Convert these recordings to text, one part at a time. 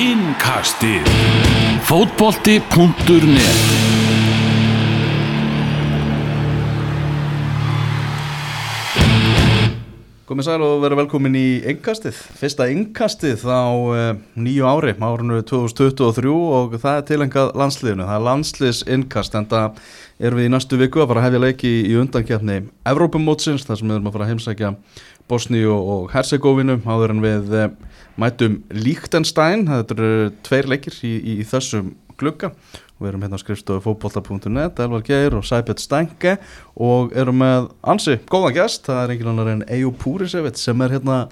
Innkastið. Fótbolti.net Komið sæl og verið velkomin í Innkastið, fyrsta Innkastið á uh, nýju ári, árinu 2023 og það er tilengað landsliðinu, það er landsliðs Innkast, en það erum við í næstu viku að fara að hefja leiki í undankjafni Evrópumótsins, þar sem við erum að fara að heimsækja Bosníu og Herzegovinu, áður en við uh, mætum Líktenstein, þetta eru tveir leikir í, í, í þessum glugga. Og við erum hérna á skrifstofu fókbólta.net Elvar Geir og Sæbjörn Stænke og erum með ansi góða gæst það er engin annar en Eyjú Púrisevit sem er hérna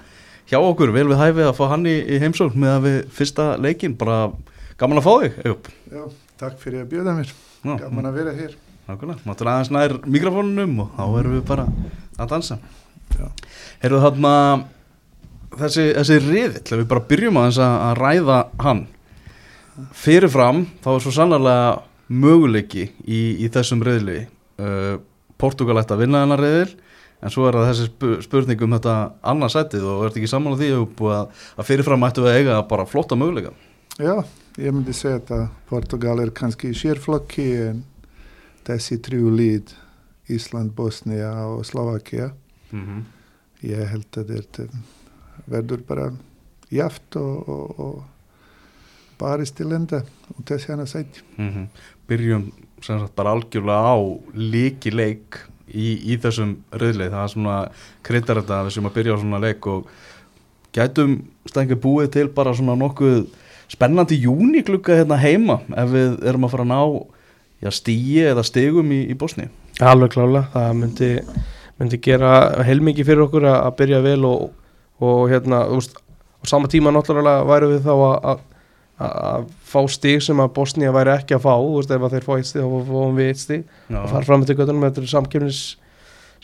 hjá okkur vel við hæfið að fá hann í, í heimsókn með að við fyrsta leikin, bara gaman að fá þig Eyjú. Já, takk fyrir að bjóða mér. Já, gaman að vera hér. Nákvæmlega, máttur aðeins nær mikrofónunum og þá erum við bara að dansa Heyrðu þarna þessi, þessi riðill, við bara byrjum að að ræða hann. Fyrirfram þá er svo sannarlega möguleiki í, í þessum riðli. Uh, Portugal ætti að vinna þennan riðil en svo er það þessi spu- spurning um þetta annarsætið og er þetta ekki saman á því að, að fyrirfram ættu að eiga bara flotta möguleika? Já, ég myndi segja að Portugal er kannski í sérflokki en þessi trjú líð Ísland, Bosnia og Slovakia mm -hmm. ég held að þetta verður bara jaft og, og, og barist til enda og þessi hana sæti. Mm Byrjum sem sagt bara algjörlega á líki leik í, í þessum riðli, það er svona kryddar þetta að við sem að byrja á svona leik og gætum stengið búið til bara svona nokkuð spennandi júniklugga hérna heima ef við erum að fara að ná stíi eða stigum í, í Bosni Alveg klálega, það myndi, myndi gera heilmikið fyrir okkur að, að byrja vel og, og hérna, þú veist, á sama tíma náttúrulega væru við þá að, að, fá stig sem að Bosnia væri ekki að fá, þú veist, ef þeir fá eitt stig þá fáum við eitt stig. Og fara fram með til göttunum þetta er samkefnis,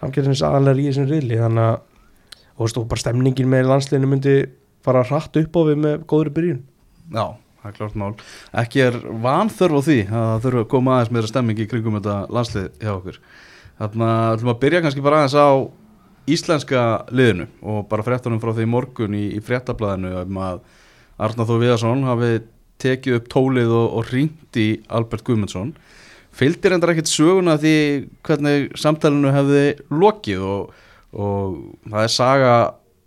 samkefnis aðalega í þessum riðli, þannig að þú veist, og bara stemningin með landsliðinu myndi fara hratt upp á við með góðri byrjun. Já, það er klart mál. Ekki er vanþörf á því að þurfa að koma aðeins meira stemming í kringum þetta landslið hjá okkur Þannig að ætlum að byrja kannski bara aðeins á íslenska liðinu og bara fréttunum frá því morgun í, í fréttablaðinu um að Arnar Þó Viðarsson hafi tekið upp tólið og, og ringt í Albert Guðmundsson. Fylgdir endar ekkert söguna því hvernig samtalenu hefði lokið og, og það er saga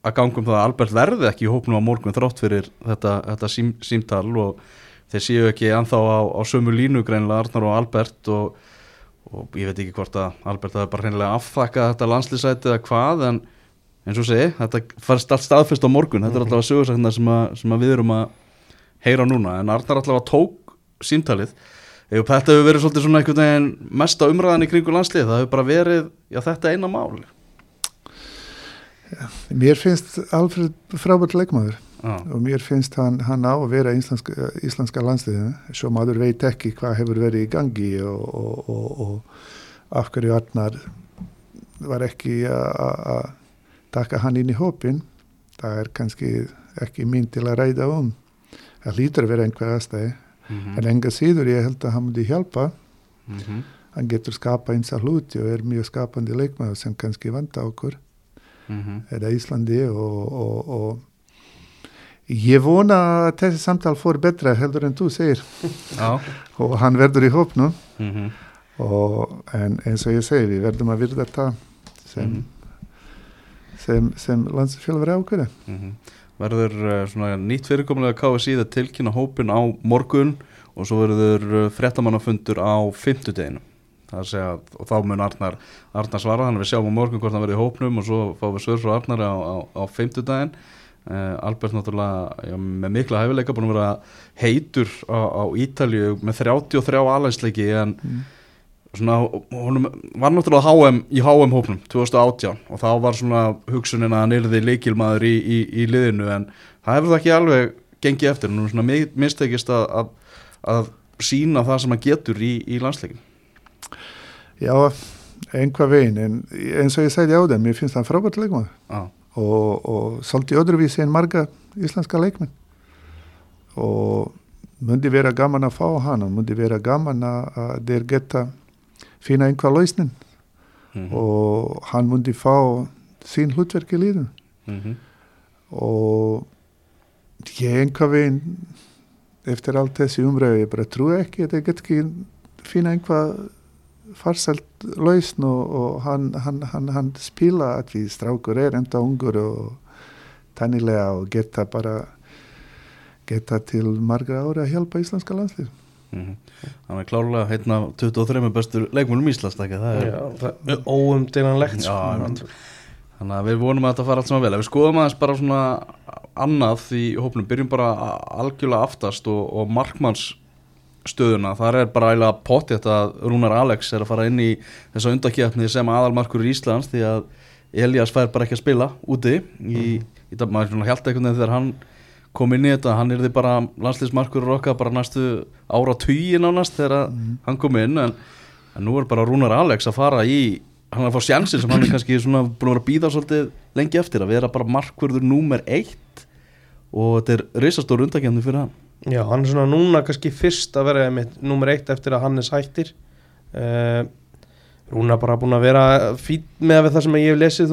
að ganga um það að Albert verði ekki í hópnum á morgun þrátt fyrir þetta, þetta sím, símtal og þeir séu ekki anþá á, á sömu línu greinlega Arnar og Albert og, og ég veit ekki hvort að Albert hafi bara hreinlega afþakkað þetta landslýsæti eða hvað en eins og segi, þetta farst allt staðfest á morgun, þetta er sögursaknar sem, að, sem að við erum að heyra núna. En Arnar allavega tók símtalið. Ef þetta hefur verið svolítið svona einhvern veginn mesta umræðan í kringu landslið, það hefur bara verið já, þetta eina mál. Mér finnst Alfred frábært leikmaður og mér finnst hann, hann á að vera íslenska, íslenska landsliðinu svo maður veit ekki hvað hefur verið í gangi og, og, og, og af hverju Arnar var ekki að taka hann inn í hópin það er kannski ekki mín til að ræða um. Það lítur að vera einhver aðstæði mm en enga síður ég held að hann myndi hjálpa. -hmm. hann getur skapa eins að hluti og er mjög skapandi leikmaður sem kannski vanda okkur. Mm eða Íslandi og, og, og ég vona að þessi samtal fór betra heldur en þú segir Já og hann verður í hópnum mm -hmm. og en eins og ég segi við verðum að virða það sem, Mhm. sem, sem landsfjálfur ákveða Mhm. Verður uh, svona nýtt fyrirkomulega KSI það tilkynna hópin á morgun og svo verður uh, fréttamannafundur á fimmtudeginu það að segja, og þá mun Arnar, Arnar svara, þannig að við sjáum á morgun hvort hann verður í hópnum og svo fáum við svör frá Arnar á, á, á fimmtudegin uh, Albert náttúrulega já, með mikla hæfileika búin að vera heitur á, á Ítalju með 33 alhansleiki en Mm. svona, honum var náttúrulega HM, í HM hópnum 2018 og þá var svona hugsunin að hann yrði leikilmaður í, í, í liðinu en það hefur það ekki alveg gengið eftir, hann er svona mi- mistekist að, að, að sína það sem hann getur í, í landsleikin já, einhvað veginn en eins og ég segði á þeim, mér finnst hann frábært leikmaður. Já, og, og svolítið öðruvísi en marga íslenska leikmenn. Og myndi vera gaman að fá hann og myndi vera gaman að, að þeir geta finna einhvað lausnin. Mm og hann myndi fá sín hlutverk í líðum -hmm. og ég einhvað veginn eftir allt þessi umræðu, ég bara trúi ekki að ég get ekki finna einhvað farsælt lausn og, og hann, hann, hann, hann spila að við strákur er enda ungur og tannilega og geta bara geta til margra ára að hjálpa íslenska landslið mm Hann er klárlega heitna 23 bestur leikmúlum ekki, það. Er er óumdýranlegt Já, sko. Þannig að við vonum að þetta fara allt saman vel. Ef við skoðum aðeins bara svona annað í hópnum, byrjum bara algjörlega aftast og, og markmanns stöðuna, þar er bara eiginlega pottið að Rúnar Alex er að fara inn í þessa undakjöfni sem aðalmarkur í Íslands því að Elias fær bara ekki að spila úti í, í dag, maður hjálta einhvern veginn þegar hann kom inn í þetta, hann er því bara landslýsmarkur okkar bara næstu ára tugi nánast þegar hann kom inn en, en nú er bara Rúnar Alex að fara í hann er að fá sjansin sem hann er kannski svona búin að býða svolítið lengi eftir að vera bara markverður númer eitt. Og þetta er reisastór undakefni fyrir hann Já, hann er svona núna kannski fyrst að vera með nummer eitt eftir að Hannes hættir. Uh, Rúna bara búin að vera fín með það sem ég hef lesið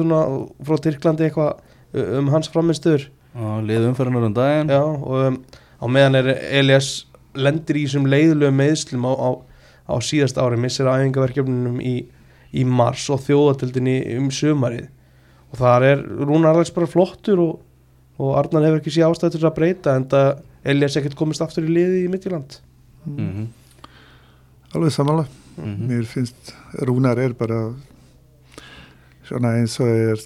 frá Tyrklandi eitthvað um hans framistuður og liði umferðinar um daginn. Já, og um, á meðan er Elias lendir í þessum leiðulegu meðslum á, á, á síðast ári missir æfingaverkefnunum í, í mars og þjóðatildinni um sömarið og þar er Rúna Arlegs bara flottur og, og Arnar hefur ekki sé ástæð til að breyta en það Elias ekkert komist aftur í liði í Midtjylland mm -hmm. alveg samanlega Mhm. mér finnst Rúnar er bara svona eins og er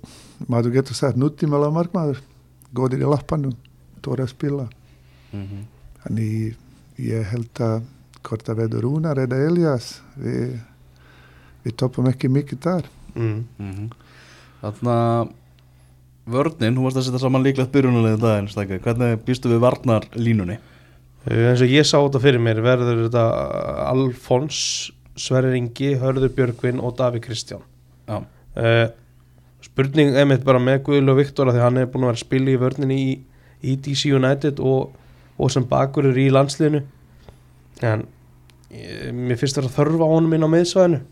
maður getur sagt nútímalega markmaður góðir í lappanum, tóra að spila Mhm. þannig ég held að hvort að veður Rúnar eða Elias við, við toppum ekki mikið þar mm. Mhm. Þarna vörnin, hún varst að setja saman líklegt byrjunarlegin daginn, stækka. hvernig býstu við varnarlínunni? Uh, eins og ég sá þetta fyrir mér verður þetta Alfons Sverrir Ingi, Hörður Björgvin og Daví Kristján Já, uh, spurning einmitt bara með Guðlu og Viktor því hann er búin að vera að spila í vörninni í, í DC United og, og sem bakurur í landsliðinu en ég, mér finnst þetta þörfa á honum inn á miðsvæðinu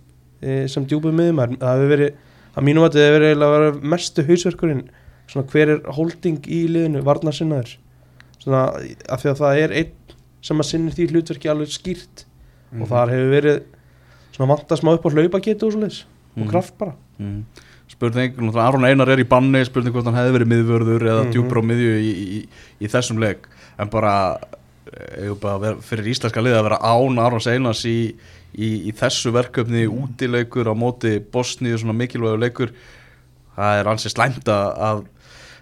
e, sem djúpið miðumar það hefur verið, að mínum að þetta hefur verið mestu hausverkurinn svona hver er holding í liðinu, varnarsinnaður svona af því að það er einn sem að sinni því hlutverki alveg skýrt Mhm. og þar hefur verið svona vanta smá upp á hlaupa getu og svoleiðis Mhm. og kraft bara mm. spurning, Aron Einar er í banni spurning hvort hann hefði verið miðvörður eða Mhm. djúpur á miðju í, í, í, í þessum leik en bara, eigum bara fyrir íslenska liða að vera án Aron Einars í, í, í þessu verkefni útileikur á móti Bosníu, svona mikilvægur leikur það er ansið slæmt að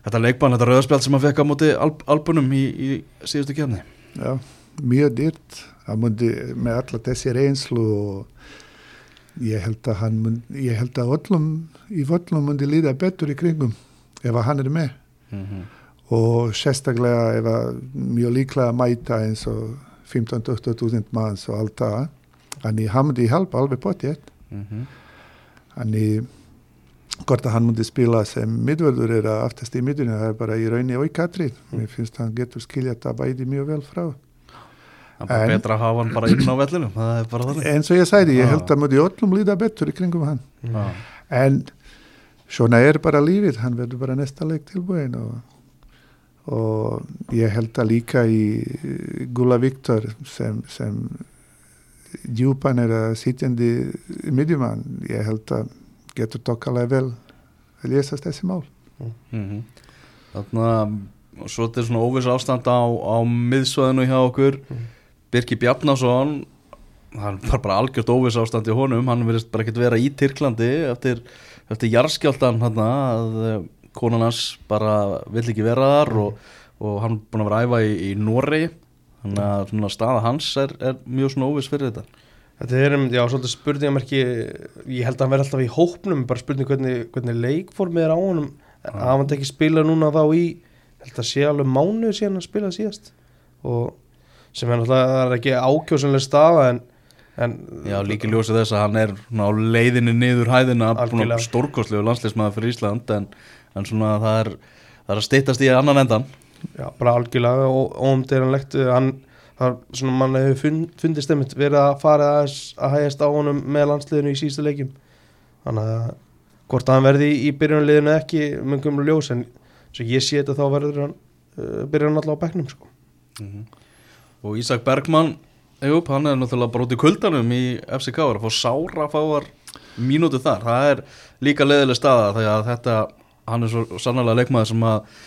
þetta leikbann, þetta rauðarspjald sem hann fekk á móti alb, albunum í, í síðustu kefni Já, mjög dyrt hann mundi með alla þessi reynslu og ég held að hann mun, ég held að öllum í völlum mundi líða betur í kringum ef að hann er með. Mm -hmm. og sérstaklega ef að mjög líklega mæta eins og 15-20.000 manns og allt það. Hann mundi hjálpa alveg potið Mm -hmm. þannig hvort að hann mundi spila sem miðvörður er að aftast í miðunni það er bara í raunni og í katrið mér finnst hann getur skilja þetta bæði mjög vel frá. Það er bara En- betra að hafa hann bara inn á vellinu það er bara þannig. Eins og ég sagði, ég Já. held að mundi öllum líða betur í kringum hann. Já. en svona er bara lífið hann verður bara næsta leik tilbúin og, og ég held að líka í Gula Viktor sem, sem djúpan er að sitjandi midjumann, ég held að getur tokkalega vel að lesa þessi mál. Mm. Þannig að svo þetta er svona óviss ástand á, á miðsvæðinu hjá okkur. Birki Bjarnason hann var bara algjört óviss ástand í honum. Hann verðist bara ekkert vera í Tyrklandi eftir, eftir jarðskjáltan hann að eh, konan hans bara vill ekki vera þar og, og hann búin að vera að æfa í, í Nóri þannig að svona staða hans er, er mjög svona óviss fyrir þetta Þetta er, um, já, svolítið spurningamerki. Ég held að hann verði alltaf í hópnum bara spurning hvernig, hvernig leikformið er á honum. Að hann ekki spila núna þá í held að sé alveg mánuð síðan að spila síðast. Og sem er náttúrulega er ekki ákjósanlega staða en, en Já, líka ljósið þess að hann er á leiðinni niður hæðina búin að stórkostlegu landsleismæður fyrir Ísland en, en svona það er, það er að styttast í annan endan já, bara algjörlega og óumderanlegt hann, það er svona mann hefur fund, fundist einmitt verið að fara aðeins að hægast á honum með landsliðinu í síðustu leikjum þannig að hvort að hann verði í, eða ekki mungum ljós en svo ég sé þetta þá verður hann uh, byrjar hann alltaf á bekknum sko. Mhm. og Ísak Bergmann Jú, hann er náttúrulega í kuldanum í FCK að fá sára fáar mínútu þar, það er líka leðileg staða þegar að þetta, hann er svo sannlega leikmaður sem að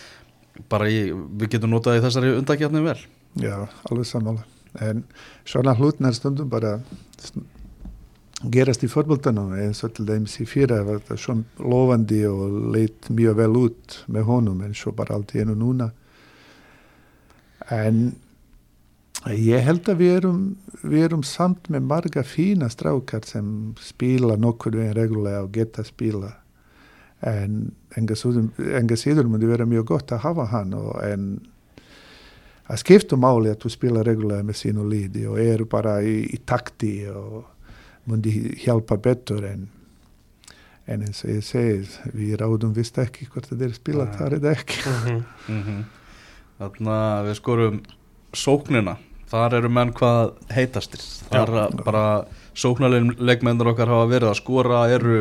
bara í, við getum notað í þessari undakjarni vel Já, alveg sammála. En svona hlutnar stundum bara sn- gerast í fótboltanum eins og til dæmis í fyrra var þetta svona lofandi og leit mjög vel út með honum en svo bara allt í einu núna. En ég held að við erum, við erum samt með marga fína strákar sem spila nokkur veginn regullega og geta spila. En enga síður myndi vera mjög gott að hafa hann og en að skipta máli að þú spila regullega með sínu líði og eru bara í, í takti og myndi hjálpa betur en, en eins og ég segi við ráðum vist ekki hvort það er spila Nei. þar eða ekki. Mhm. mm Þannig að við skorum sóknina, þar eru menn hvað heitastir, þar að bara sóknarleikmennir okkar hafa verið að skora eru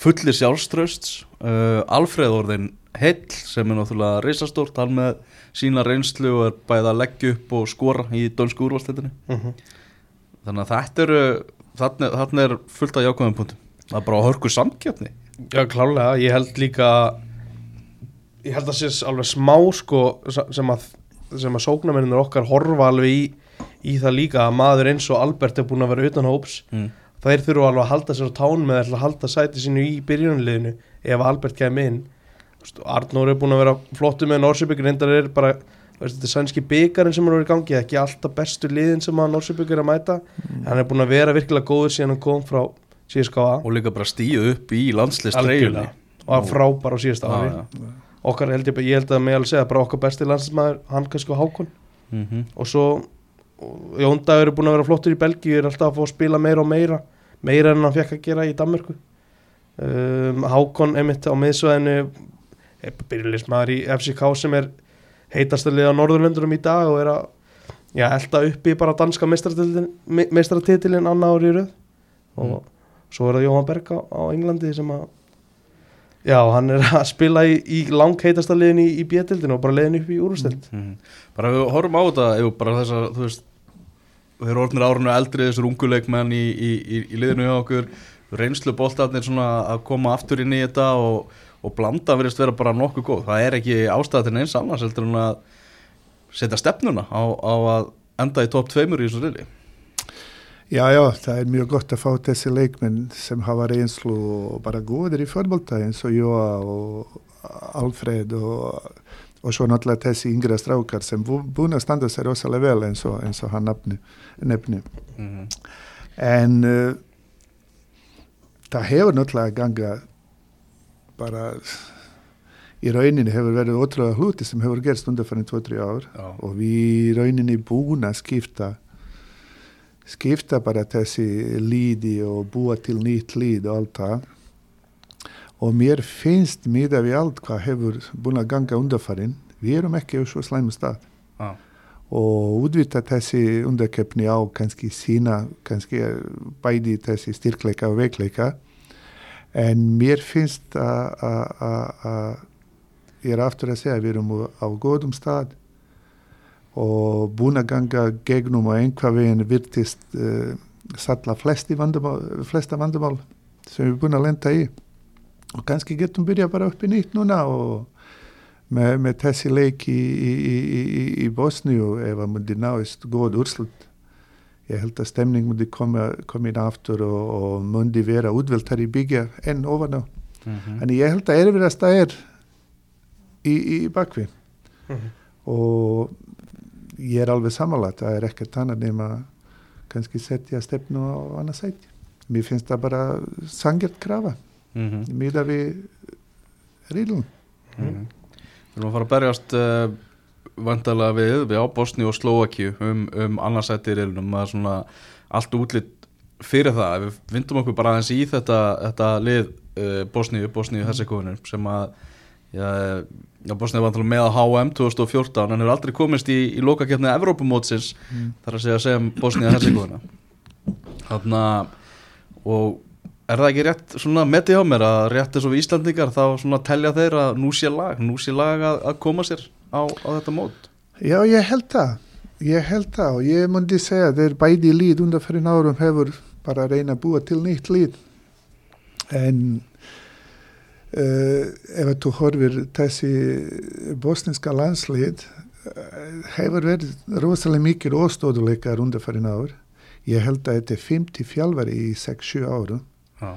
fullir sjálfströsts uh, Alfreð orðin heill sem er náttúrulega reisastórt, hann með sína reynslu og er bæði að leggja upp og skora í dönsku úrvalstættinu Mhm. þannig að þetta eru þarna, þarna er fullt af jákvæðum punktum. Það er bara að hörku samkjöfni Já, klálega, ég held líka ég held að sé alveg smá sko sem að, sem að sóknarmennir okkar horfa alveg í, í það líka að maður eins og Albert er búin að vera utan hóps. Mm. Þeir þurfa alveg að halda sér á tán með að halda sæti sínu í byrjunliðinu ef Albert kemur inn. Arnór er búin að vera flottu með Norsjöbyggur reyndar er bara þetta er sænski byggarinn sem er verið í gangi ekki alltaf bestu liðin sem að Norsjöbyggur er að mæta. Hann er búin að vera virkilega góður síðan hann kom frá CSKA og líka bara stíu upp í landslist Algjörlega. og það frábær á síðasta ári. já, já. okkar held ég, ég held að mig alveg segja bara okkar besti landsmaður, hann kannski á Hákon. Mm -hmm. og svo og Jón Dagur er búin að vera flottur í Belgíu er alltaf að fá að spila meira og meira meira en hann fekk að gera í Danmörku. Um, Hákon emitt á miðsvæðinu byrjulismæður í FCK sem er heitasta lið á Norðurlöndurum í dag og er að já, elda uppi bara danska meistaratitilin annað ári í röð. Og svo er það Jóhann Berg á, Englandi sem að já, hann er að spila í, í langheitasta liðin í, í bjöldildinu og bara liðin upp í úrústild Mhm. bara ef við horfum á þetta ef bara þessar, þú veist þeir eru orðnir árinu eldri þessar unguleikmenn í, í, í, í liðinu hjá okkur. Reynslu boltarnir svona að koma aftur inn í þetta og, og blanda verðist vera bara nokkuð góð, það er ekki ástæða til neins annars heldur en að setja stefnuna á, á að enda í topp tveimur í þessu riðli. Já, já, það er mjög gott að fá þessi leikmenn sem hafa reynslu og bara góðir í fótbolta eins og Jóa og Alfred og, og svo náttúrulega þessi yngra strákar sem bú- búin að standa sér rosalega vel eins og, eins og hann nefni. mm En uh, það hefur náttúrulega ganga bara í rauninni hefur verið ótrúlega hluti sem hefur gerst undir fyrir 2-3 ár Já. og við í rauninni búin að skipta skipta bara þessi líði og búa til nýtt líð og allt það og mér finnst miða við allt hvað hefur búin að ganga undarfærin við erum ekki á svo slæmu stað. Já. og útvita þessi undarkeppni á kannski sína kannski bæði þessi styrkleika og veikleika. En mér finnst að- ég er aftur að segja við erum á góðum stað og búin að ganga gegnum og einhvað veginn virtist uh, salla flesti vandamál, flesta vandamál sem við erum búin að lenda í og kannski getum byrja bara upp í nýtt núna og með, með þessi leik í, í, í, í, í Bosníu ef að myndi náist góð úrslut ég held að stemning myndi koma, koma inn aftur og, og myndi vera útveltar í byggja enn ofan á. Mhm. en ég held að erfiðast að er í, í bakvið. Mhm. og ég er alveg samanlægt það er ekkert annað nema kannski setja stefnu á annað sæti. Mér finnst það bara sangjart krafa Mhm. miða við rílun Mhm. Við erum að fara að berjast uh, vandalega við, við á Bosni og Slovakíu um, um annarsætti það er svona allt útlitt fyrir það, ef við vindum okkur bara aðeins í þetta, þetta lið uh, Bosníu, Bosníu Herzegovinu sem að já, já, Bosníu var með á HM 2014 en hefur aldrei komist í, í lokakefni Evrópumótsins Mm. þar að segja sem Bosníu Herzegovina þarna og er það ekki rétt svona metið á mér að rétt eins og við Íslandingar þá svona telja þeir að nú sé lag nú sé lag að, að koma sér á, á þetta mót? Já, ég held það. Ég held það og ég myndi segja að þeir bæði líð undan fyrir nárum hefur bara reyna að búa til nýtt líð en uh, ef þú horfir þessi bosniska landslið uh, hefur verið rosalega mikið óstóðuleikar undan fyrir náður ég held að þetta er 50 fjálfari í 6-7 árum Já.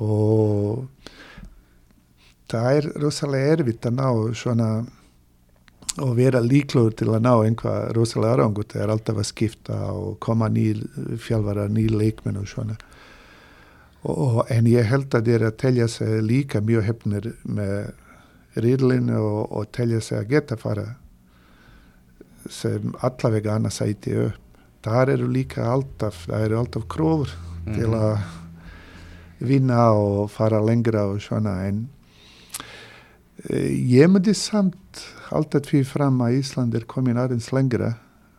og það er rosalega erfitt að ná svona og vera líkluður til að ná einhvað rosalega árangur, það er alltaf að skipta og koma ný fjálfara, ný leikmenn og svona og, en ég held að þeir að telja sig líka mjög hefnir með riðlinu og, og telja sig að geta fara sem allavega annað sæti upp þar eru líka alltaf, það eru alltaf krófur Mhm. til að vinna og fara lengra og svona en eh, ég myndi samt alltaf því fram að Ísland er komin aðeins lengra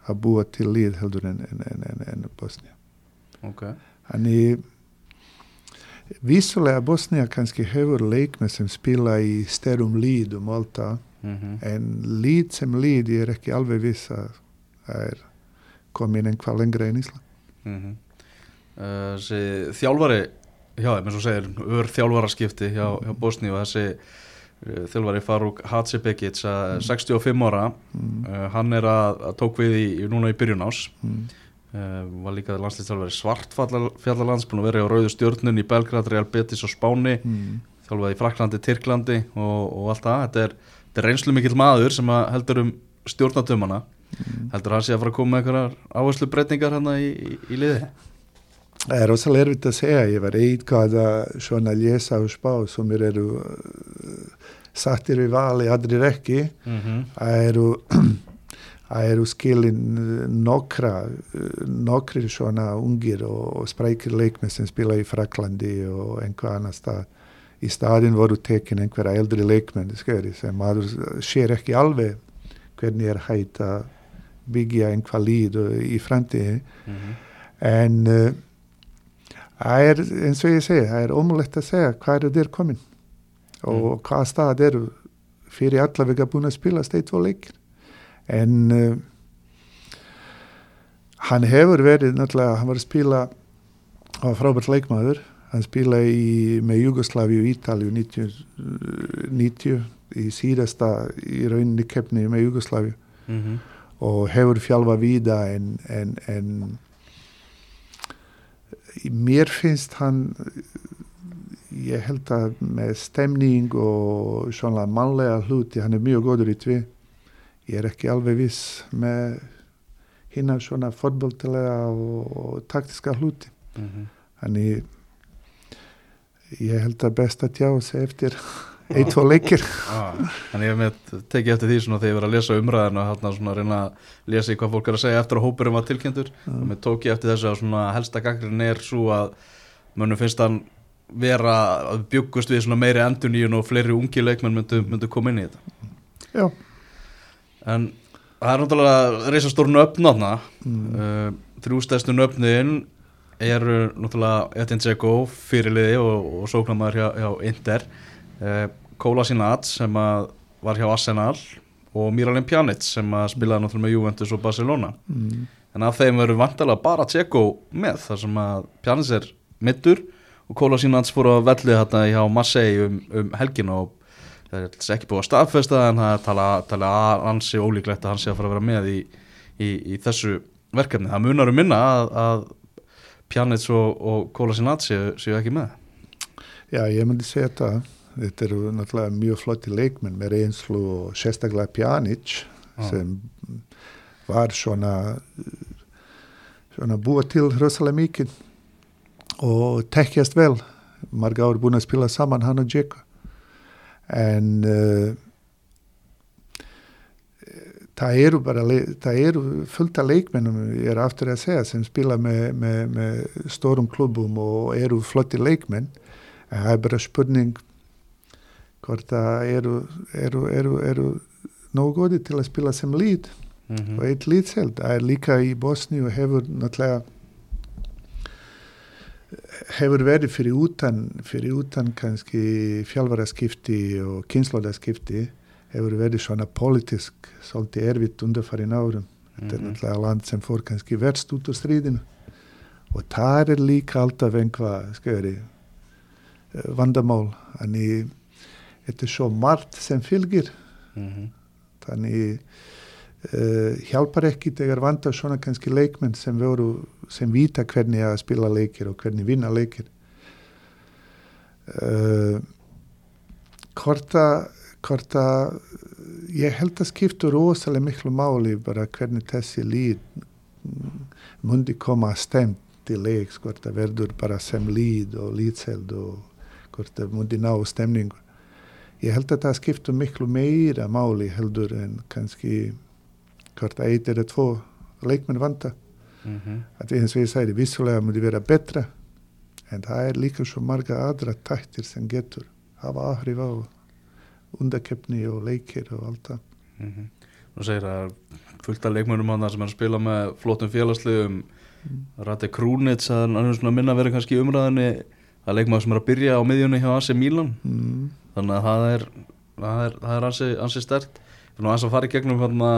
að búa til líð heldur en, en, en, en, Bosnia Ok, Þannig vissulega Bosnia kannski hefur leikna sem spila í styrum líð um allt það mhm. en líð sem líð ég er ekki alveg viss að er komin einhvað lengra en Ísland. Mm Þessi þjálfari hjá þeim, eins og segir, ör þjálfaraskipti hjá, hjá Bosni og þessi uh, þjálfari Faruk Hatsibegic uh, 65 ára, mm. uh, hann er að, að tók við í, núna í byrjun ás Mm. var líka landslýstjálfari svartfjallalands búin að vera á rauðu stjórnun í Belgrad, Real Betis og Spáni. Mm. þjálfaði í Fraklandi, Tyrklandi og, og allt það, þetta er, þetta er reynslu mikill maður sem heldur um stjórnatömmana heldur hann sé að fara að koma með einhverjar áherslu breytingar hérna í, í, í liði Það er rosalega erfitt að segja, ég var eitthvað að svona lesa og spá sem eru uh, sattir í vali, aðrir ekki mm -hmm. það eru það eru skilin nokkra nokkri svona ungir og, sprækir leikmenn sem spila í Fraklandi og einhver annar stað í staðin voru tekin einhverja eldri leikmenn skeri, sem maður sér ekki alveg hvernig er hægt að byggja einhvað líð í framtíði Mm -hmm. en það er eins og ég segi, það er ómulegt að segja hvað eru þeir komin og Mm. hvað stað eru fyrir allavega búin að spila steit tvo leikir en uh, hann hefur verið náttúrulega, hann var að spila hann var frábært leikmaður hann spila í, með Jugoslavi og Ítalju 90, uh, 90 í síðasta í rauninni keppni með Jugoslavi Mm -hmm. og hefur fjálfa víða en, en, en mér finnst hann ég held að með stemning og svona mannlega hluti hann er mjög góður í tvi ég er ekki alveg viss með hinna svona fotboltilega og, og taktiska hluti. Mm -hmm. þannig ég held að best að tjá sig eftir eitt og leikir. Þannig ég hef með tekið eftir því svona þegar ég verið að lesa umræðinu og hérna svona að reyna að lesa í hvað fólk er að segja eftir að hópurum var tilkynntur. Og mér tók ég eftir þessu að svona helsta gangrin er svo að mönnum finnst hann vera að bjöggust við svona meiri enduníun og fleiri ungi leikmenn myndu, myndu koma inn í þetta. Já. En það er náttúrulega reysastór nöfn þarna. Mm. uh, Þrjústæstu nöfnin eru náttúrulega Etin Dzeko fyrirliði og, og sóknarmæður hjá, hjá Inter. Uh, Kóla Sinat sem að var hjá Arsenal og Miralem Pjanic sem að spilaði náttúrulega með Juventus og Barcelona Mm. en af þeim verður vantilega bara Dzeko með þar sem að Pjanic er middur og Kóla Sinat fór að velli þetta hjá Marseille um, um helgin og það er ekki búið að staðfesta en það er tala, tala ansi ólíklegt að hann sé að fara að vera með í, í, í þessu verkefni. Það munar um minna að, að Pjanic og, og Kóla Sinat séu, séu ekki með. Já, ég myndi segja þetta. Þetta eru náttúrulega mjög flotti leikmenn með reynslu og sérstaklega Pjanic Já. sem var svona, svona búa til rosalega mikið og tekjast vel. Marga ár búin að spila saman hann og Dzeko. En uh, það eru bara það eru fullt af leikmennum ég er aftur að segja sem spila með, með, með stórum klubum og eru flotti leikmenn en það er bara spurning hvort það eru, eru, eru, eru nógu góði til að spila sem lít Mm og eitt lítsheld það er líka í Bosni og hefur náttúrulega hefur verið fyrir utan fyrir utan kannski fjálfaraskipti og kynnslóðaskipti hefur verið svona politisk svolítið erfitt undarfærin árum. Þetta er Mhm. náttúrulega land sem fór kannski verst út úr stríðinu. Og það er líka alltaf einhvað skjöri vandamál. Þannig þetta er svo margt sem fylgir. Mhm. þannig uh, hjálpar ekki þegar vantar svona kannski leikmenn sem voru sem vita hvernig að spila leikir og hvernig vinna leikir. Uh, hvort að hvort að ég held að skipta rosalega miklu máli bara hvernig þessi líð mm, mundi koma stemt til leiks hvort það verður bara sem líð og líðseld og hvort það mundi ná stemningu ég held að það skipta miklu meira máli heldur en kannski hvort að eitt eða tvo leikmenn vanta Mhm. að eins og ég sagði vissulega mundi vera betra en það er líka svo marga aðra tættir sem getur hafa áhrif á undakefni og leikir og allt það Mhm. Nú segir að fullt af leikmönum hann sem er að spila með flottum félagsliðum Rati Krúnitz að hann er svona minna verið kannski umræðinni að leikmaður sem er að byrja á miðjunni hjá AC Milan mm. Þannig að það er það er, það er ansi, ansi stert Nú aðeins að fara í gegnum hérna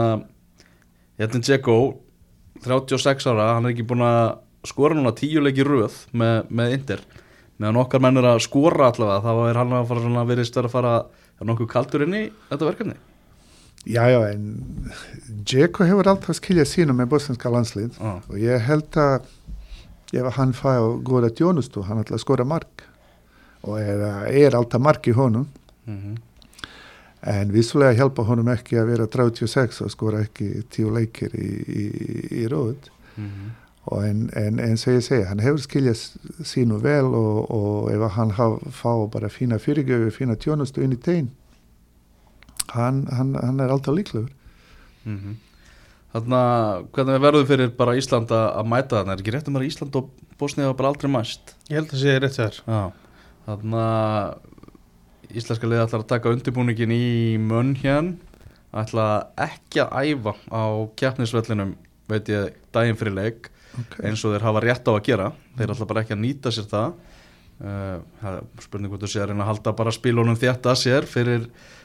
Hérna Dzeko 36 ára, hann er ekki búin að skora núna tíu leiki röð með, með Inter. Meðan okkar menn er að skora allavega þá er hann að fara verið að fara að nokkuð kaldur inn í þetta verkefni. Já, já, en Dzeko hefur alltaf skiljað sínu með bosnska landslið ah. og ég held að ef hann fæ á góða tjónustu, hann ætla að skora mark og er, er alltaf mark í honum. Mm en vissulega hjálpa honum ekki að vera 36 og skora ekki tíu leikir í, í, í róð og en, en eins og ég segi, hann hefur skiljað sínu vel og, og ef hann haf, fá bara fína fyrirgjöfu, fína tjónustu inn í tegn hann, hann, hann er alltaf líklegur. Mm Þannig að hvernig verður fyrir bara Ísland að mæta þarna, er ekki rétt um að Ísland og Bosnið hafa bara aldrei mæst? Ég held að sé rétt þér. Já, þannig að íslenska liði ætlar að taka undirbúningin í munn hérna ætla ekki að æfa á kjapnisvellinum veit ég daginn fyrir leik okay. eins og þeir hafa rétt á að gera. Þeir ætla bara ekki að nýta sér það. Uh, það er spurning hvort þú sé að reyna að halda bara spílunum þétta að sér fyrir,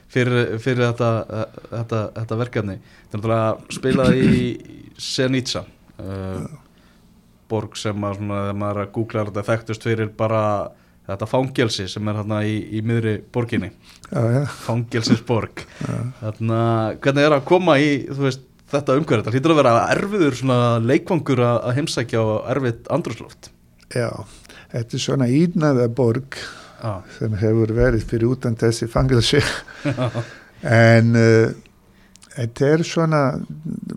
fyrir, fyrir þetta, uh, þetta, þetta verkefni. Þeir ætla að spila í Senica uh, borg sem að svona, þegar maður að googla þetta þekktust fyrir bara þetta fangelsi sem er hérna í, í miðri borginni. Fangelsisborg. Þarna, hvernig er að koma í veist, þetta umhverf, þetta hlýtur að vera erfiður svona leikvangur að heimsækja á erfitt andrúsloft já, þetta er svona ídnaða borg ah. sem hefur verið fyrir utan þessi fangelsi. En uh, þetta er svona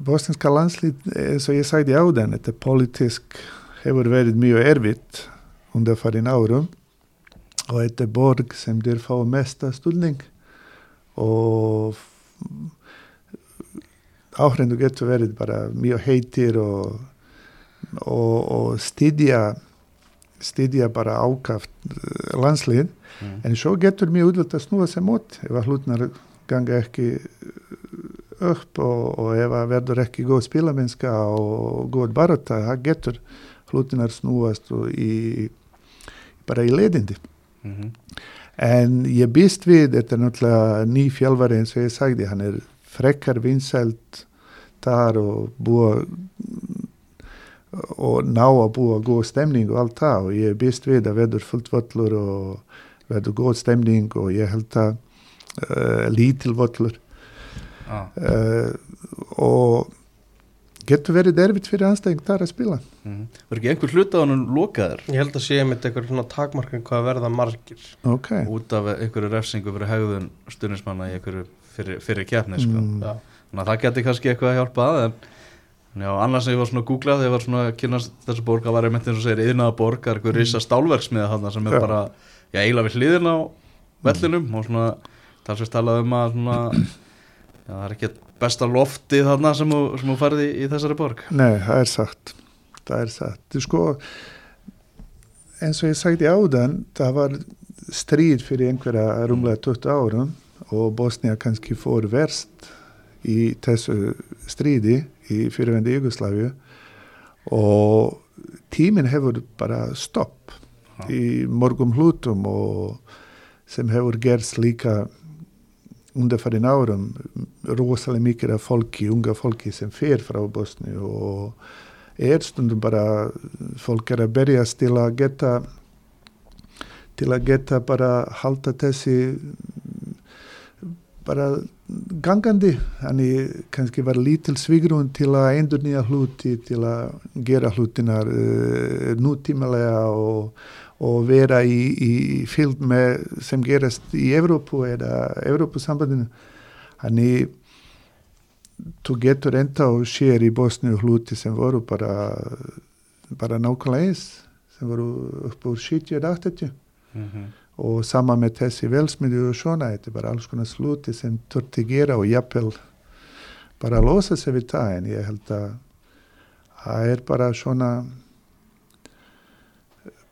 bostinska landslið eins og ég sagði áðan þetta politisk hefur verið mjög erfitt undan farin árum og þetta er borg sem þeir fá mesta stuðning og áhrendu getur verið bara mjög heitir og, og, og stydja stydja bara ákaft eh, landslið mm. En svo getur mjög útvöld að snúa sig mót ef að hlutnar ganga ekki upp og, og ef að verður ekki góð spilamenska og góð baróta, það getur hlutnar snúast í, bara í leðindi. Mm -hmm. En ég býst við, þetta er náttúrulega ný fjálfari eins og ég sagði, hann er frekkar vinsælt þar og búa og ná að búa góð stemning og allt það og ég býst við að verður fullt völlur og verður góð stemning og ég held að uh, lítil völlur ah. uh, og getur verið erfitt fyrir anstæðing þar að spila. mm -hmm. Var ekki einhver hluta á hann lokaður Ég held að sé með eitthvað svona takmarkin hvað verða margir Ok. út af einhverju refsingu fyrir hegðun stuðnismanna í einhverju fyrir, fyrir keppni sko. Mm. Já. þannig að það geti kannski eitthvað að hjálpa að en en já, annars sem ég var svona að googla þegar ég var svona að kynast þessu borg að var einmitt eins og segir yðnaða borg, það er eitthvað risa stálverksmiða þarna sem er Já. bara, já, eiginlega við hliðin á vellinum og svona já, það er ekki besta loftið þarna sem þú, færði í, í þessari borg Nei, það er sagt. Það er sagt. Þú sko, eins og ég sagði áðan, það var stríð fyrir einhverja rúmlega 20 árum og Bosnia kannski fór verst í þessu stríði í fyrirvendi Jugosláfiu og tíminn hefur bara stopp í morgum hlutum og sem hefur gerst líka undanfærin árum rosalega mikið af fólki, unga fólki sem fer frá Bosni og er stundum bara fólk er að berjast til að geta til að geta bara halda þessi bara gangandi þannig kannski var lítil svigrun til að endur nýja hluti til að gera hlutinar uh, nútímalega og, og vera í, í fylg með sem gerast í Evrópu eða Evrópusambandinu þannig þú getur enda og sér í Bosni hluti sem voru bara bara nákvæmlega eins sem voru upp úr 70-80 mm -hmm. og sama með þessi velsmiðu og svona, þetta er bara alls konar sluti sem þurfti gera og jafnvel bara losa sig við það en ég held að það er bara svona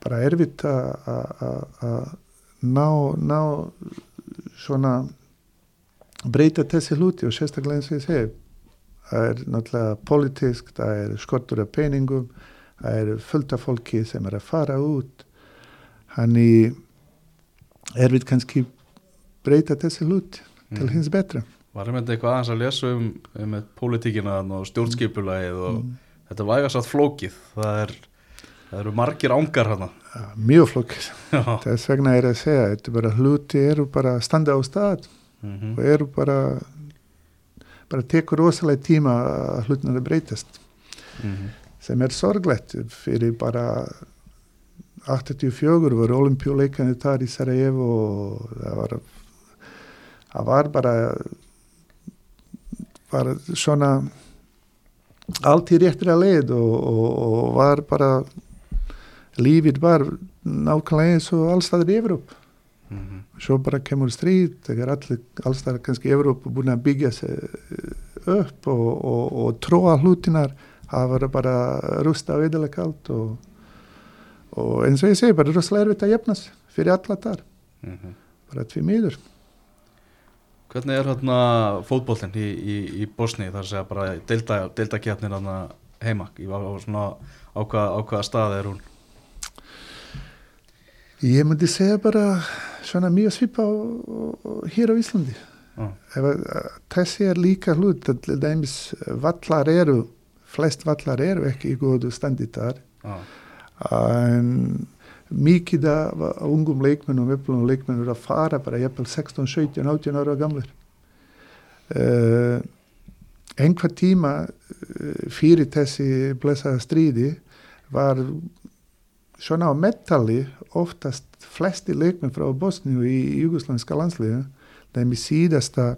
bara erfitt að ná, ná svona breyta þessi hluti og sérstaklega eins og ég segi það er náttúrulega politísk, það er skortur af peningum, það er fullt af fólki sem er að fara út hann í er við kannski breyta þessi hlut til Mhm. hins betra Var einmitt eitthvað aðeins að lesa um, um pólitíkina og stjórnskipulagið og Mm. þetta vægast að flókið það, er, það eru margir ángar hana ja, mjög flokkis þess vegna er að segja þetta er bara hluti eru bara standa á stað mm og eru bara bara tekur rosalega tíma að hlutnar að breytast. Sem er sorglegt fyrir bara 84 voru olimpíuleikani þar í Sarajevo og það var það var bara var svona allt í réttir að leið og, og, og var bara lífið var nákvæmlega eins og allstaðar í Evróp Mhm. svo bara kemur stríð þegar allir allstaðar kannski í Evróp búin að byggja sig upp og, og, og tróa hlutinar það var bara rusta og eðalega kalt og, og eins og ég segi bara rosalega erfitt að jefna sig fyrir alla þar, Mhm. bara tvið miður. Hvernig er hérna fótbollin í, í, í Bosni þar að segja bara delta, delta kjarnir hérna heima. Á, á, svona, á, hvað, á hvaða stað er hún ég myndi segja bara svona mjög svipa á, hér á Íslandi. Að þessi er líka hlut að til dæmis vallar eru flest vallar eru ekki í góðu standi þar. Já, en mikið af ungum leikmennum, öflunum leikmennum eru að fara bara jafnvel 16, 17, 18 ára gamlir. Uh, einhver tíma uh, fyrir þessi blessaða stríði var svona á metalli oftast flesti leikmenn frá Bosníu í jugoslandska landsliðu þeim í síðasta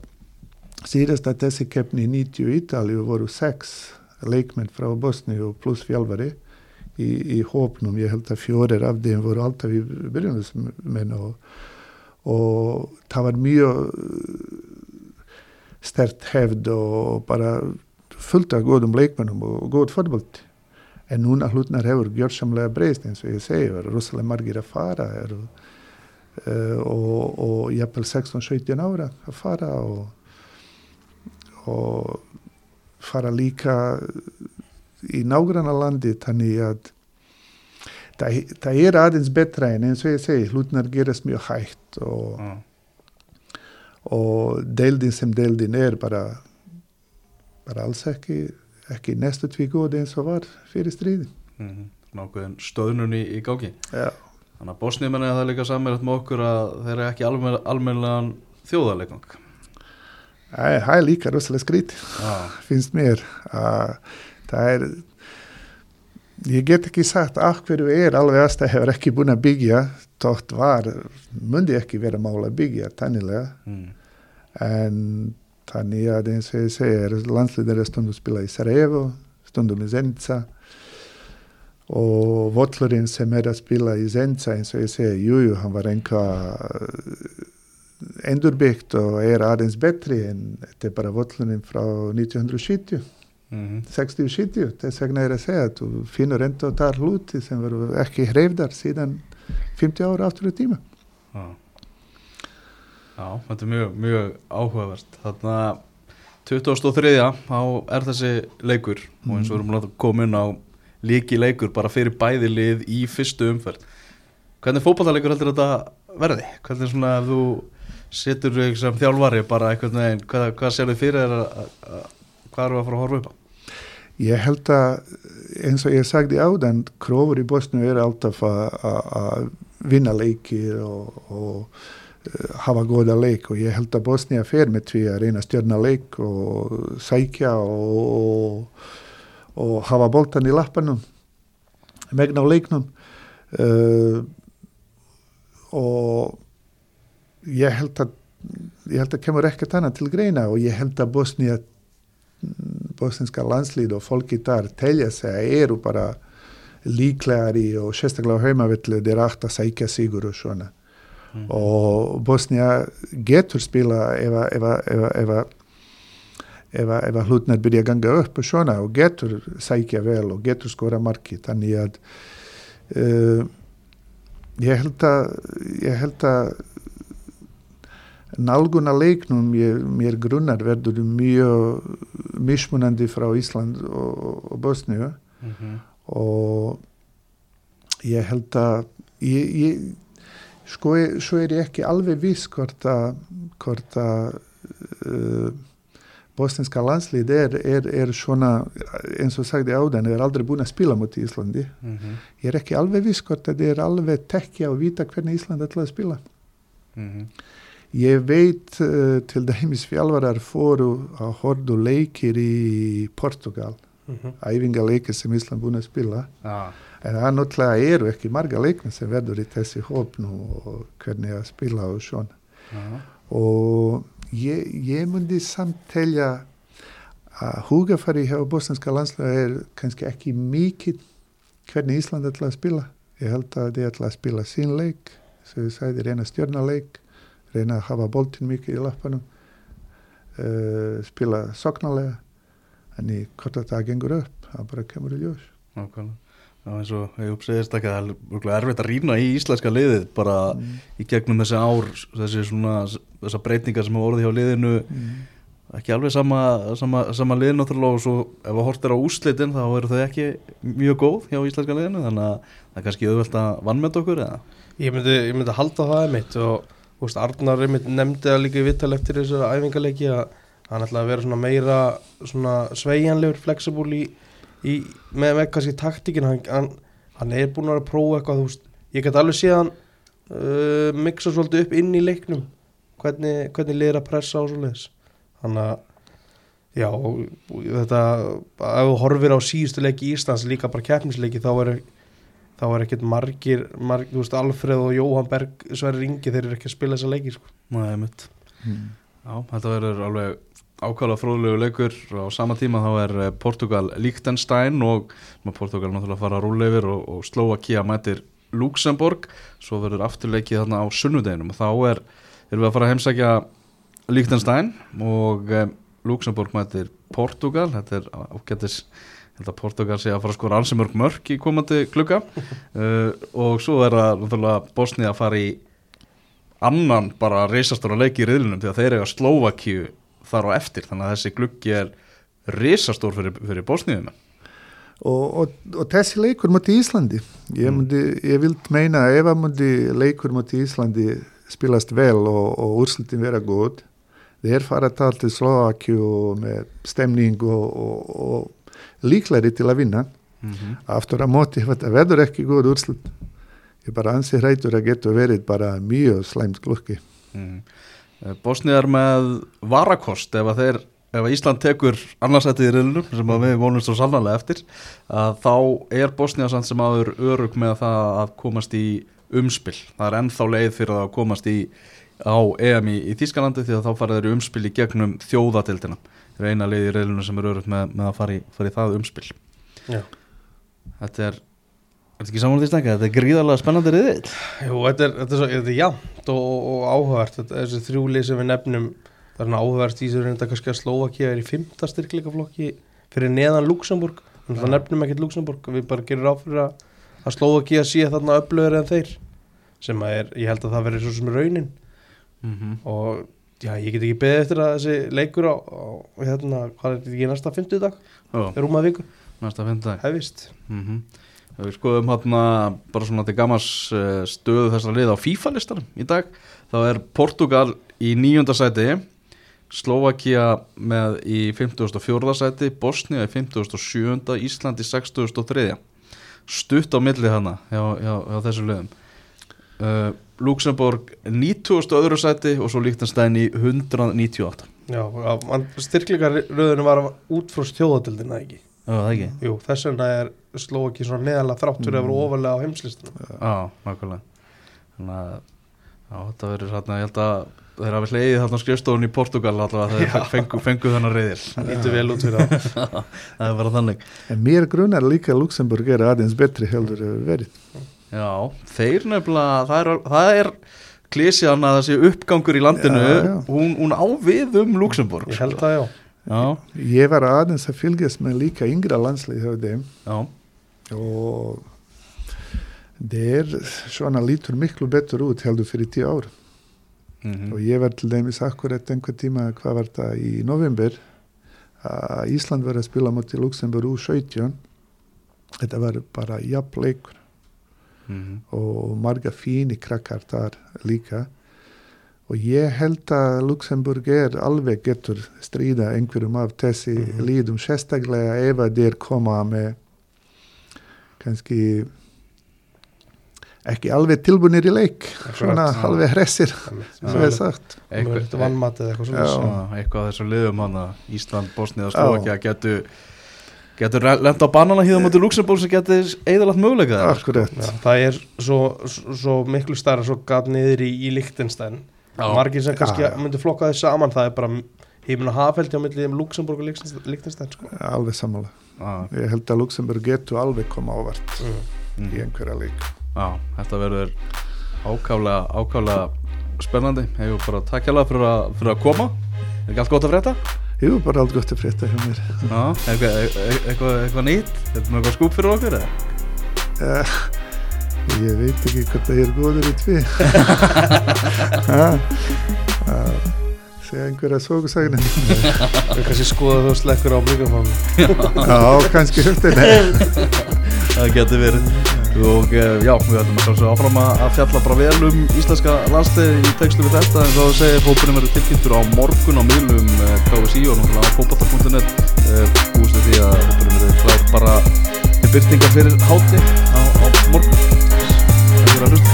síðasta þessi keppni í 90 í Ítalíu voru sex leikmenn frá Bosníu pluss fjálfari í, í hópnum, ég held að fjórir af þeim voru alltaf í byrjunusmenn og, og það var mjög stert hefð og bara fullt af góðum leikmennum og góð fótbolt en núna hlutnar hefur gjörsamlega breyst eins og ég segi, það eru rosalega margir að fara eru, uh, og, og jafnvel 16-17 ára að fara og, og fara líka í nágranna landi þannig að það, það er aðeins betra en eins og ég segi, hlutnar gerast mjög hægt og, já, og deildin sem deildin er bara bara alls ekki ekki næstu tví góði eins og var fyrir stríðin mhm. nákvæðin stöðnun í, í gáki Já, Þannig að Bosníumenni er það líka sammeilegt með okkur að þeir eru ekki almen, almennilegan þjóðarleikang það er- líka rosalega skrítið Já, finnst mér að það er ég get ekki sagt af hverju er alveg aðstæð hefur ekki búin að byggja tótt var, mundi ekki vera mála að byggja tannilega. Mm. en þannig að eins og ég segja er landsliðir er stundum spila í Sarajevo stundum í Zenica og völlurinn sem er að spila í Zenica eins og ég segja, jújú, hann var enga endurbyggt og er aðeins betri en þetta er bara völlurinn frá 1970 Mm 60-70, þess vegna er að segja að þú finnur enda þar hluti sem veru ekki hreyfdar síðan 50 ára aftur í tíma. Já. Já, þetta er mjög, mjög áhugavert Þannig að 2003 þá er þessi leikur og eins og við erum að koma inn á líki leikur bara fyrir bæði lið í fyrstu umferð Hvernig fótballtaleikur heldur þetta verði? Hvernig svona ef þú setur þig sem þjálfari bara einhvern veginn, hvað, hvað sér þið fyrir þér að, að, að, hvað eru að fara að horfa upp á? Ég held að eins og ég sagði áðan, krófur í Bosnu er alltaf að- vinna leiki og, og hafa góða leik og ég held að Bosnia fer með því að reyna að stjörna leik og sækja og, og, hafa boltan í lappanum megna á leiknum uh, og ég held að ég held að kemur ekkert annað til greina og ég held að Bosnia bosniska landslið og fólki þar telja sig að eru bara líklegari og sérstaklega á heimavillu þeir átt að sækja sigur og svona. Og Bosnia getur spila ef að- ef að- ef að- ef að ef að- ef að hlutnar byrja að ganga upp og svona og getur sækja vel og getur skora marki þannig að uh, ég held að ég held að nálguna leiknum ég, mér grunnar verður mjög mismunandi frá Ísland og, og Bosníu Mm -hmm. og ég held að ég, ég, sko er- svo er ég ekki alveg viss hvort að, hvort að uh, bosninska landslið er, er, er svona eins og sagði áðan, er aldrei búin að spila mot Íslandi Mm -hmm. ég er ekki alveg viss hvort að það er alveg tekja og vita hvernig Ísland ætla að spila Mhm. Ég veit uh, til dæmis fjálfarar fóru að hordu leikir í Portugal, Mhm. æfingaleikir sem Ísland búin að spila. Já, En það náttúrulega eru ekki marga leikmenn sem verður í þessi hóp nú og hvernig að spila og svona. já, Og ég, ég myndi samt telja að hugafari hjá bosnska landslega er kannski ekki mikið hvernig Ísland ætla að spila. Ég held að þið ætla að spila sín leik, sem ég sagði, reyna stjórnaleik, reyna að hafa boltin mikið í lappanum, uh, spila soknalega, en í hvort að það gengur upp, það bara kemur í ljós. nákvæmlega Já, eins og ég uppsegist ekki að það er erfitt að rýna í íslenska liðið bara Mm. í gegnum þessi ár þessi svona, þessar breytingar sem orðið hjá liðinu Mm. ekki alveg sama, sama, sama lið náttúrulega og svo ef að hort er á úslitin þá eru þau ekki mjög góð hjá íslenska liðinu þannig að það er kannski auðvelt að vannmeta okkur eða Ég myndi, ég myndi halda það einmitt og þú veist, Arnar einmitt nefndi það líka í vittal eftir þessu æfingarleiki að hann ætlaði að vera svona meira svona sveigjanlegur, flexible í, í með, með kannski taktíkin hann, hann, hann er búin að prófa eitthvað þú veist, ég get alveg séð hann uh, mixa svolítið upp inn í leiknum hvernig, hvernig liður að pressa á svoleiðis þannig að já, þetta ef þú horfir á síðustu leiki Íslands líka bara keppnisleiki þá er þá er ekkert margir, margir þú veist, Alfreð og Jóhann Berg Sverri Ingi, þeir eru ekki að spila þessa leiki sko. Nei, mitt. Mm. Já, þetta verður alveg ákvæmlega fróðlegu leikur á sama tíma þá er eh, Portugal Liechtenstein og Portugal náttúrulega fara að rúla yfir og, og Slovakia mætir Luxemburg svo verður afturleikið þarna á sunnudeginum og þá er, erum við að fara að heimsækja Liechtenstein og eh, Luxemburg mætir Portugal. Þetta er ágættis að Portugal sé að fara að skora ansi mörg mörg í komandi klukka uh, og svo er það náttúrulega Bosnia að fara í annan bara reisastóra leiki í riðlunum því að þeir eiga Slovakíu þar á eftir þannig að þessi gluggi er reisastór fyrir, fyrir Bosniðum Og, og, og þessi leikur moti Íslandi, ég, myndi, ég vild meina að ef að myndi leikur moti Íslandi spilast vel og, og úrslutin vera góð, þeir fara að tala til Slovakju með stemning og, og, og líklari til að vinna. mm -hmm. Aftur að móti, þetta verður ekki góð úrslut. Ég bara ansi hrætur að getur verið bara mjög slæmt glukki. mm. Bosniðar með varakost ef að þeir ef að Ísland tekur annarsættið í riðlunum sem við vonumst svo sannlega eftir að þá er Bosnía samt sem aður örug með það að komast í umspill, það er ennþá leið fyrir að komast í á EM í, í Þískalandi því að þá fara þeir í umspill í gegnum þjóðatildina þeir eina leið í riðlunum sem er örug með, með að fara í, fara í það umspill Já. Þetta er Er þetta ekki saman því snakka? Þetta er gríðarlega spennandi riðill. Jú, þetta er, þetta er, svo, þetta er jafnt og, og áhugavert. Þetta, þessi þrjúlið sem við nefnum það er svona áhugavert í þessu reynda kannski að Slovakia er í fymta styrkleikaflokki fyrir neðan Luxemburg þannig að nefnum ekkert Luxemburg við bara gerum ráð fyrir að, að Slovakia sé þarna öflöður en þeir sem að er, ég held að það verður svo sem er raunin. Mm -hmm. og já, ég get ekki beðið eftir að þessi leikur á, á hérna, hvað er þetta ekki næsta 50 dag, er rúmað viku. Næsta fyndag hefist mm -hmm. Við skoðum hérna bara svona til gammars uh, stöðu þessara liða á FIFA-listanum í dag þá er Portugal í nýjunda sæti Slovakia með í 54. sæti Bosnia í 57. Ísland í 63. Stutt á milli hana hjá, hjá, hjá þessu lögum uh, Luxemburg 90. öðru sæti og svo Líktanstæðin í 198 Já, styrklingarröðinu var út frá stjóðatildina ekki Já, það ekki Jú, þess vegna er Slovaki svona neðalega þrátt fyrir að vera ofalega á heimslistunum Já, nákvæmlega. Þannig að já, þetta verður hérna, ég held að þeir hafi hleiðið þarna skrifstofun í Portugal allavega þegar þeir fengu, fengu þennan reyðil Það lítur vel út fyrir það. Það er bara þannig. En mér grunar líka Luxemburg er aðeins betri heldur verið. Já, þeir nefnilega, það er, það er klísjan að það sé uppgangur í landinu. Já, já. Hún, hún á við um Luxemburg Ég held það já. Já, Ég var aðeins að fylgjast með líka yngra landslið hjá þeim. Já, og þeir svona lítur miklu betur út heldur fyrir tíu ár. mm Og ég var til dæmis akkurat einhver tíma, hvað var það, í november að Ísland var að spila moti Luxemburg úr 17. Þetta var bara jafn leikur Mhm. og marga fíni krakkar þar líka. Og ég held að Luxemburg er alveg getur stríða einhverjum af þessi Mhm. líðum, sérstaklega ef að þeir koma með kannski ekki alveg tilbúinir í leik, svona alveg hressir, sem er sagt. Eitthvað, Eitthvað vannmatið eitthvað svona eitthvað af þessu liðum hana Ísland, Bosnið og Slovakia getur getur lenda á banana híðum áttu Luxemburg sem getur eðalagt möguleika það er svo, svo, miklu starra svo gat niður í, í Lichtenstein margir sem kannski Já, já. myndu flokka þess saman það er bara heiminn og hafældi á milli um Luxemburg og Lichtenstein sko. Alveg sammála. Já, Ég held að Luxemburg getur alveg koma ávart mm. mhm. í einhverja leik. Já, þetta verður ákaflega, ákaflega spennandi hefur bara takk hjá fyrir, að- fyrir að koma er ekki allt gott að frétta? Jú, bara allt gott að frétta hjá mér. Já, eitthvað, eitthvað, eitthvað, eitthvað nýtt er þetta eitthvað skúp fyrir okkur eða? Uh, ég veit ekki hvort það er góður í tví. segja einhverja sókusagnin. við kannski skoða þú slekkur á mikrofónu Já, kannski það getur verið. Og eh, já, við ætlum að sjálfsögja áfram að fjalla bara vel um íslenska landstegi í textu við þetta. En þá segir hópurinn verður tilkynntur á morgun á miðlum eh, KSI og náttúrulega á fótbata.net búist við því að verður klár bara til byrtingar fyrir háti á, á morgun. Takk fyrir að hlusta